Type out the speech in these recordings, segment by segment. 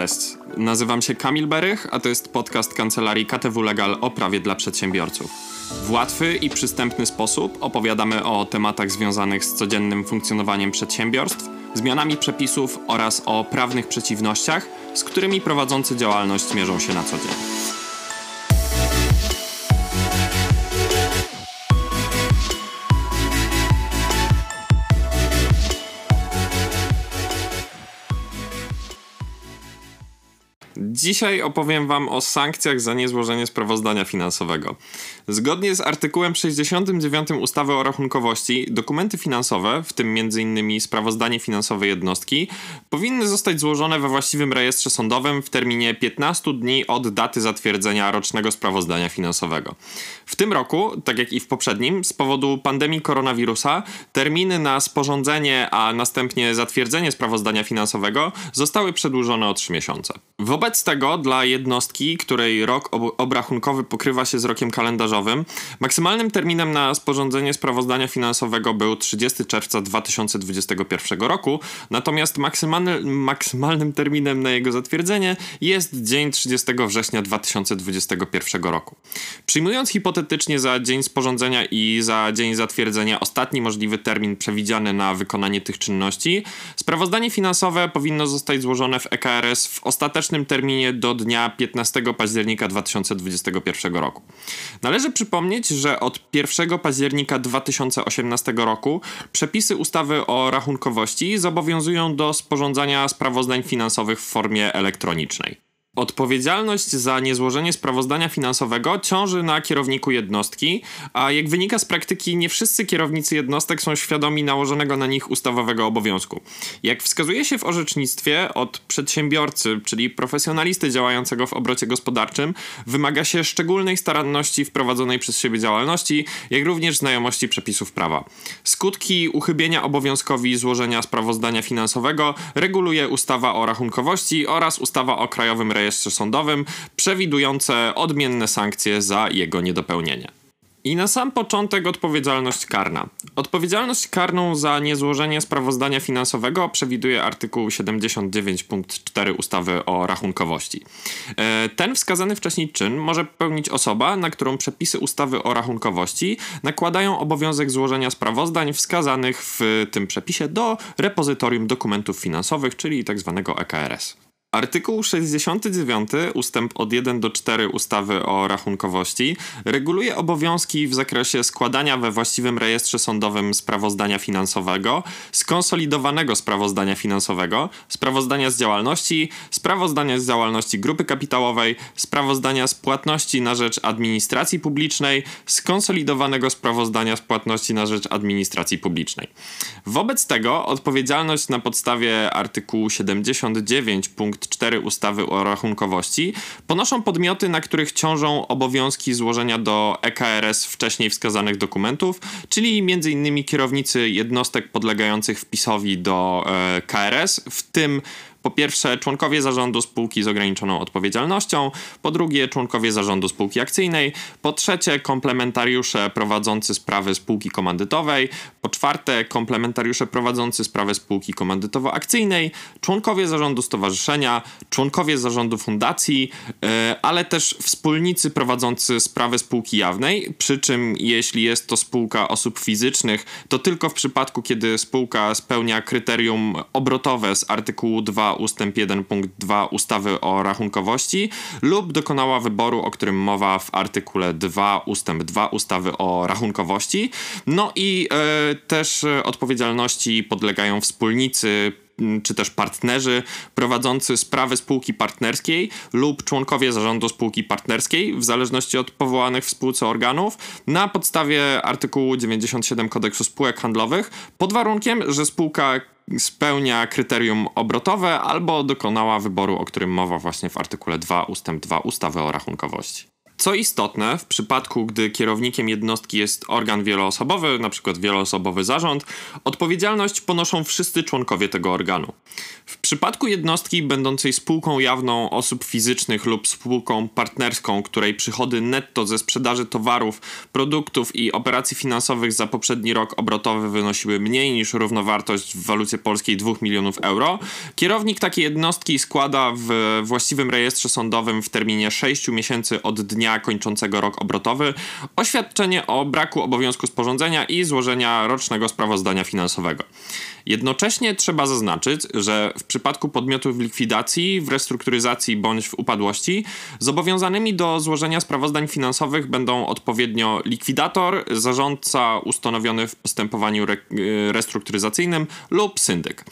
Cześć, nazywam się Kamil Berych, a to jest podcast kancelarii KTW Legal o prawie dla przedsiębiorców. W łatwy i przystępny sposób opowiadamy o tematach związanych z codziennym funkcjonowaniem przedsiębiorstw, zmianami przepisów oraz o prawnych przeciwnościach, z którymi prowadzący działalność mierzą się na co dzień. Dzisiaj opowiem Wam o sankcjach za niezłożenie sprawozdania finansowego. Zgodnie z artykułem 69 ustawy o rachunkowości, dokumenty finansowe, w tym m.in. sprawozdanie finansowe jednostki, powinny zostać złożone we właściwym rejestrze sądowym w terminie 15 dni od daty zatwierdzenia rocznego sprawozdania finansowego. W tym roku, tak jak i w poprzednim, z powodu pandemii koronawirusa, terminy na sporządzenie, a następnie zatwierdzenie sprawozdania finansowego zostały przedłużone o 3 miesiące. Wobec tego dla jednostki, której rok obrachunkowy pokrywa się z rokiem kalendarzowym, maksymalnym terminem na sporządzenie sprawozdania finansowego był 30 czerwca 2021 roku, natomiast maksymalny, maksymalnym terminem na jego zatwierdzenie jest dzień 30 września 2021 roku. Przyjmując hipotetycznie za dzień sporządzenia i za dzień zatwierdzenia ostatni możliwy termin przewidziany na wykonanie tych czynności, sprawozdanie finansowe powinno zostać złożone w EKRS w ostatecznym terminie do dnia 15 października 2021 roku. Należy przypomnieć, że od 1 października 2018 roku przepisy ustawy o rachunkowości zobowiązują do sporządzania sprawozdań finansowych w formie elektronicznej. Odpowiedzialność za niezłożenie sprawozdania finansowego ciąży na kierowniku jednostki, a jak wynika z praktyki, nie wszyscy kierownicy jednostek są świadomi nałożonego na nich ustawowego obowiązku. Jak wskazuje się w orzecznictwie, od przedsiębiorcy, czyli profesjonalisty działającego w obrocie gospodarczym, wymaga się szczególnej staranności w prowadzonej przez siebie działalności, jak również znajomości przepisów prawa. Skutki uchybienia obowiązkowi złożenia sprawozdania finansowego reguluje ustawa o rachunkowości oraz ustawa o Krajowym Rejestrze rejestrze sądowym, przewidujące odmienne sankcje za jego niedopełnienie. I na sam początek odpowiedzialność karna. Odpowiedzialność karną za niezłożenie sprawozdania finansowego przewiduje artykuł 79 punkt 4 ustawy o rachunkowości. E, ten wskazany wcześniej czyn może pełnić osoba, na którą przepisy ustawy o rachunkowości nakładają obowiązek złożenia sprawozdań wskazanych w tym przepisie do repozytorium dokumentów finansowych, czyli tzw. Tak EKRS. Artykuł 69 ustęp od 1 do 4 ustawy o rachunkowości reguluje obowiązki w zakresie składania we właściwym rejestrze sądowym sprawozdania finansowego, skonsolidowanego sprawozdania finansowego, sprawozdania z działalności, sprawozdania z działalności grupy kapitałowej, sprawozdania z płatności na rzecz administracji publicznej, skonsolidowanego sprawozdania z płatności na rzecz administracji publicznej. Wobec tego odpowiedzialność na podstawie artykułu 79 punkt punkt 4 ustawy o rachunkowości ponoszą podmioty, na których ciążą obowiązki złożenia do EKRS wcześniej wskazanych dokumentów, czyli m.in. kierownicy jednostek podlegających wpisowi do e, KRS, w tym po pierwsze, członkowie zarządu spółki z ograniczoną odpowiedzialnością, po drugie, członkowie zarządu spółki akcyjnej, po trzecie, komplementariusze prowadzący sprawy spółki komandytowej, po czwarte, komplementariusze prowadzący sprawy spółki komandytowo-akcyjnej, członkowie zarządu stowarzyszenia, członkowie zarządu fundacji, e, ale też wspólnicy prowadzący sprawy spółki jawnej, przy czym jeśli jest to spółka osób fizycznych, to tylko w przypadku, kiedy spółka spełnia kryterium obrotowe z artykułu 2 ustęp 1 punkt 2 ustawy o rachunkowości lub dokonała wyboru, o którym mowa w artykule 2 ustęp 2 ustawy o rachunkowości. No i e, też odpowiedzialności podlegają wspólnicy czy też partnerzy prowadzący sprawy spółki partnerskiej lub członkowie zarządu spółki partnerskiej, w zależności od powołanych w spółce organów, na podstawie artykułu 97 kodeksu spółek handlowych, pod warunkiem, że spółka spełnia kryterium obrotowe albo dokonała wyboru, o którym mowa właśnie w artykule 2 ustęp 2 ustawy o rachunkowości. Co istotne, w przypadku, gdy kierownikiem jednostki jest organ wieloosobowy, np. wieloosobowy zarząd, odpowiedzialność ponoszą wszyscy członkowie tego organu. W przypadku jednostki będącej spółką jawną osób fizycznych lub spółką partnerską, której przychody netto ze sprzedaży towarów, produktów i operacji finansowych za poprzedni rok obrotowy wynosiły mniej niż równowartość w walucie polskiej 2 milionów euro, kierownik takiej jednostki składa w właściwym rejestrze sądowym w terminie 6 miesięcy od dnia kończącego rok obrotowy oświadczenie o braku obowiązku sporządzenia i złożenia rocznego sprawozdania finansowego. Jednocześnie trzeba zaznaczyć, że w przypadku podmiotów w likwidacji, w restrukturyzacji bądź w upadłości, zobowiązanymi do złożenia sprawozdań finansowych będą odpowiednio likwidator, zarządca ustanowiony w postępowaniu re restrukturyzacyjnym lub syndyk.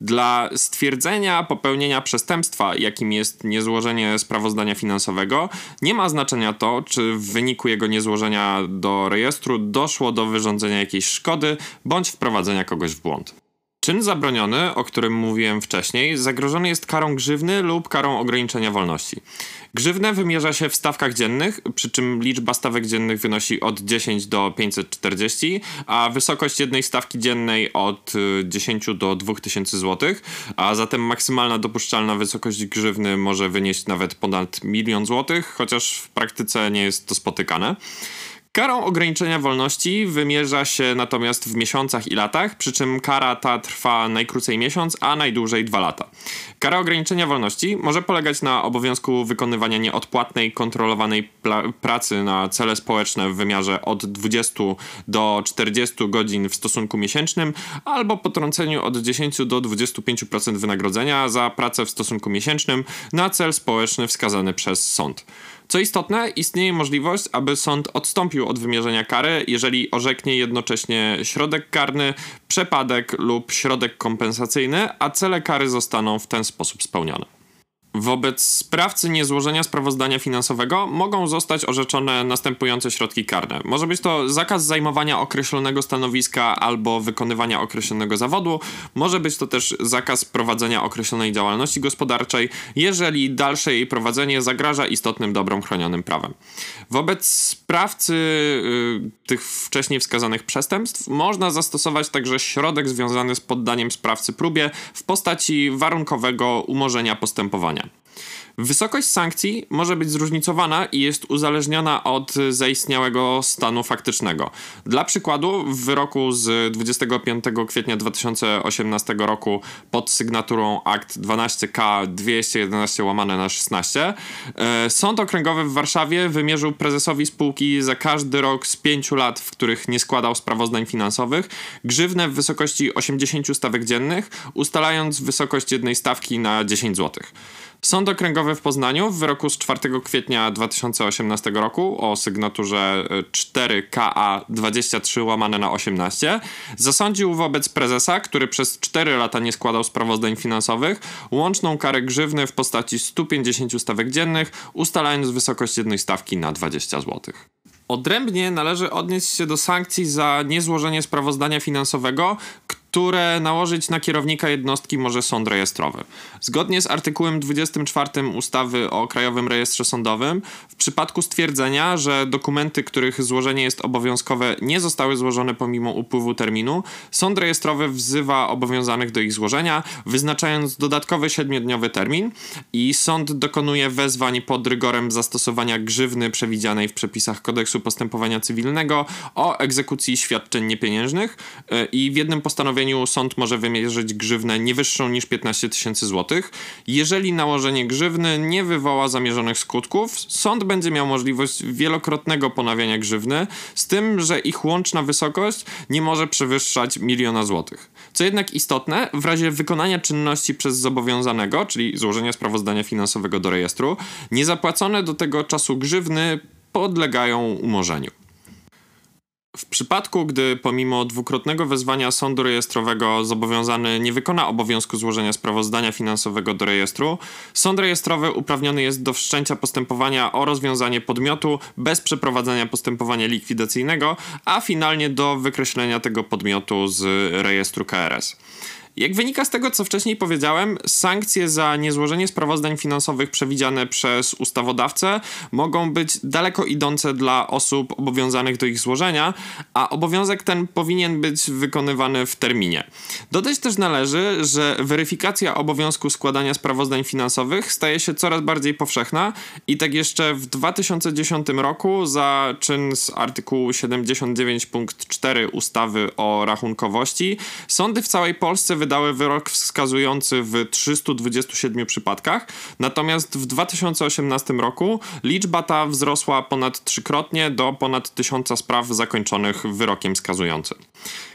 Dla stwierdzenia popełnienia przestępstwa, jakim jest niezłożenie sprawozdania finansowego, nie ma znaczenia to, czy w wyniku jego niezłożenia do rejestru doszło do wyrządzenia jakiejś szkody bądź wprowadzenia kogoś w błąd. Czyn zabroniony, o którym mówiłem wcześniej, zagrożony jest karą grzywny lub karą ograniczenia wolności. Grzywnę wymierza się w stawkach dziennych, przy czym liczba stawek dziennych wynosi od 10 do 540, a wysokość jednej stawki dziennej od 10 y, do 2000 zł, a zatem maksymalna dopuszczalna wysokość grzywny może wynieść nawet ponad milion złotych, chociaż w praktyce nie jest to spotykane. Karą ograniczenia wolności wymierza się natomiast w miesiącach i latach, przy czym kara ta trwa najkrócej miesiąc, a najdłużej dwa lata. Kara ograniczenia wolności może polegać na obowiązku wykonywania nieodpłatnej, kontrolowanej pracy na cele społeczne w wymiarze od 20 do 40 godzin w stosunku miesięcznym, albo potrąceniu od 10 do 25% wynagrodzenia za pracę w stosunku miesięcznym na cel społeczny wskazany przez sąd. Co istotne, istnieje możliwość, aby sąd odstąpił od wymierzenia kary, jeżeli orzeknie jednocześnie środek karny, przepadek lub środek kompensacyjny, a cele kary zostaną w ten sposób spełnione. Wobec sprawcy niezłożenia sprawozdania finansowego mogą zostać orzeczone następujące środki karne. Może być to zakaz zajmowania określonego stanowiska albo wykonywania określonego zawodu, może być to też zakaz prowadzenia określonej działalności gospodarczej, jeżeli dalsze jej prowadzenie zagraża istotnym dobrom chronionym prawem. Wobec sprawcy y, tych wcześniej wskazanych przestępstw można zastosować także środek związany z poddaniem sprawcy próbie w postaci warunkowego umorzenia postępowania. Wysokość sankcji może być zróżnicowana i jest uzależniona od zaistniałego stanu faktycznego. Dla przykładu, w wyroku z 25 kwietnia 2018 roku pod sygnaturą akt 12K 211 łamane na 16 e, Sąd Okręgowy w Warszawie wymierzył prezesowi spółki za każdy rok z 5 lat, w których nie składał sprawozdań finansowych, grzywnę w wysokości 80 stawek dziennych, ustalając wysokość jednej stawki na 10 zł. Sąd Okręgowy w Poznaniu w wyroku z 4 kwietnia 2018 roku o sygnaturze 4KA 23 łamane na 18 zasądził wobec prezesa, który przez 4 lata nie składał sprawozdań finansowych, łączną karę grzywny w postaci 150 stawek dziennych, ustalając wysokość jednej stawki na 20 zł. Odrębnie należy odnieść się do sankcji za niezłożenie sprawozdania finansowego, które nałożyć na kierownika jednostki może sąd rejestrowy. Zgodnie z artykułem 24 ustawy o Krajowym Rejestrze Sądowym, w przypadku stwierdzenia, że dokumenty, których złożenie jest obowiązkowe, nie zostały złożone pomimo upływu terminu, sąd rejestrowy wzywa obowiązanych do ich złożenia, wyznaczając dodatkowy siedmiodniowy termin i sąd dokonuje wezwań pod rygorem zastosowania grzywny przewidzianej w przepisach kodeksu postępowania cywilnego o egzekucji świadczeń niepieniężnych e, i w jednym postanowieniu postanowieniu sąd może wymierzyć grzywnę nie wyższą niż 15 tysięcy złotych. Jeżeli nałożenie grzywny nie wywoła zamierzonych skutków, sąd będzie miał możliwość wielokrotnego ponawiania grzywny, z tym, że ich łączna wysokość nie może przewyższać miliona złotych. Co jednak istotne, w razie wykonania czynności przez zobowiązanego, czyli złożenia sprawozdania finansowego do rejestru, niezapłacone do tego czasu grzywny podlegają umorzeniu. W przypadku, gdy pomimo dwukrotnego wezwania sądu rejestrowego zobowiązany nie wykona obowiązku złożenia sprawozdania finansowego do rejestru, sąd rejestrowy uprawniony jest do wszczęcia postępowania o rozwiązanie podmiotu bez przeprowadzenia postępowania likwidacyjnego, a finalnie do wykreślenia tego podmiotu z rejestru KRS. Jak wynika z tego, co wcześniej powiedziałem, sankcje za niezłożenie sprawozdań finansowych przewidziane przez ustawodawcę mogą być daleko idące dla osób obowiązanych do ich złożenia, a obowiązek ten powinien być wykonywany w terminie. Dodać też należy, że weryfikacja obowiązku składania sprawozdań finansowych staje się coraz bardziej powszechna i tak jeszcze w 2010 roku za czyn z artykułu 79 punkt 4 ustawy o rachunkowości sądy w całej Polsce wydały wyrok wskazujący w 327 przypadkach, natomiast w 2018 roku liczba ta wzrosła ponad trzykrotnie do ponad tysiąca spraw zakończonych wyrokiem skazującym.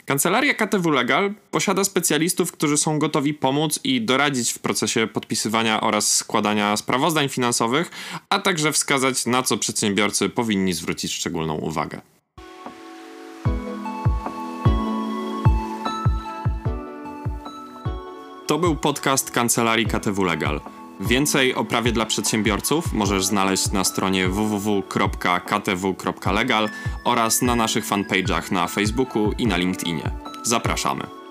Kancelaria KTW Legal posiada specjalistów, którzy są gotowi pomóc i doradzić w procesie podpisywania oraz składania sprawozdań finansowych, a także wskazać, na co przedsiębiorcy powinni zwrócić szczególną uwagę. To był podcast Kancelarii KTW Legal. Więcej o prawie dla przedsiębiorców możesz znaleźć na stronie www.ktw.legal oraz na naszych fanpage'ach na Facebooku i na LinkedInie. Zapraszamy.